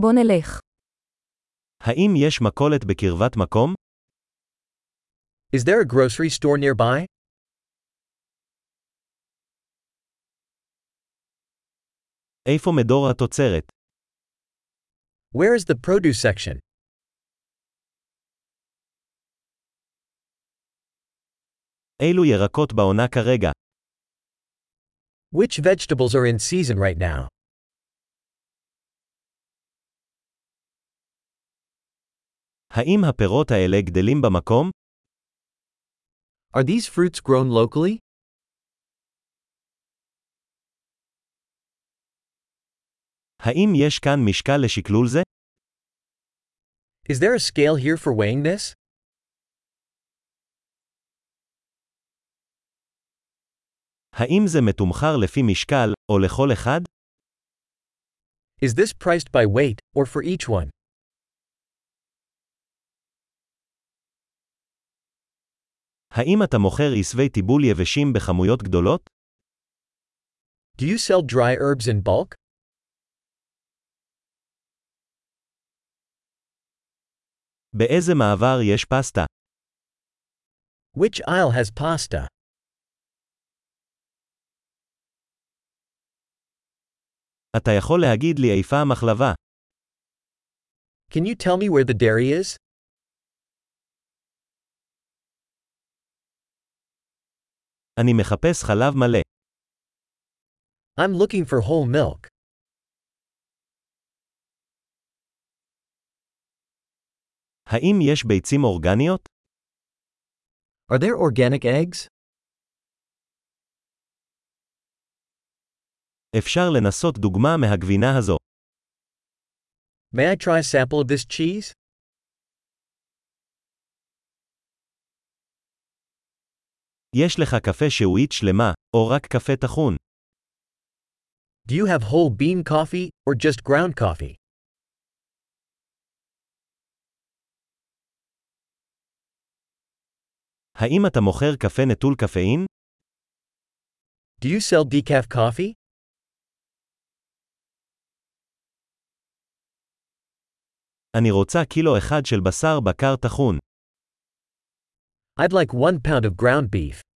בוא נלך. האם יש מכולת בקרבת מקום? Is there a grocery store nearby? איפה מדור התוצרת? Where is the produce section? אילו ירקות בעונה כרגע? Which vegetables are in season right now? האם הפירות האלה גדלים במקום? Are these fruits grown locally? האם יש כאן משקל לשקלול זה? Is there a scale here for weighing this? האם זה מתומחר לפי משקל, או לכל אחד? Is this priced by weight, or for each one? האם אתה מוכר עשבי טיבול יבשים בכמויות גדולות? Do you sell dry herbs in bulk? באיזה מעבר יש פסטה? Which aisle has pasta? אתה יכול להגיד לי איפה המחלבה? Can you tell me where the dairy is? אני מחפש חלב מלא. I'm looking for whole milk. האם יש ביצים אורגניות? Are there organic eggs? אפשר לנסות דוגמה מהגבינה הזו. May I try a sample of this cheese? יש לך קפה שהועית שלמה, או רק קפה טחון. Do you have whole bean coffee, or just ground coffee? האם אתה מוכר קפה נטול קפאין? Do you sell decaf coffee? אני רוצה קילו אחד של בשר בקר טחון. I'd like one pound of ground beef.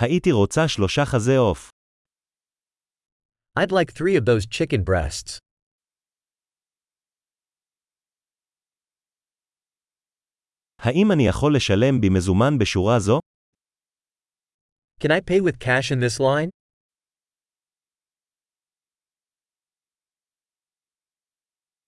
הייתי רוצה שלושה חזה עוף. I'd like three of those chicken breasts. האם אני יכול לשלם במזומן בשורה זו? Can I pay with cash in this line?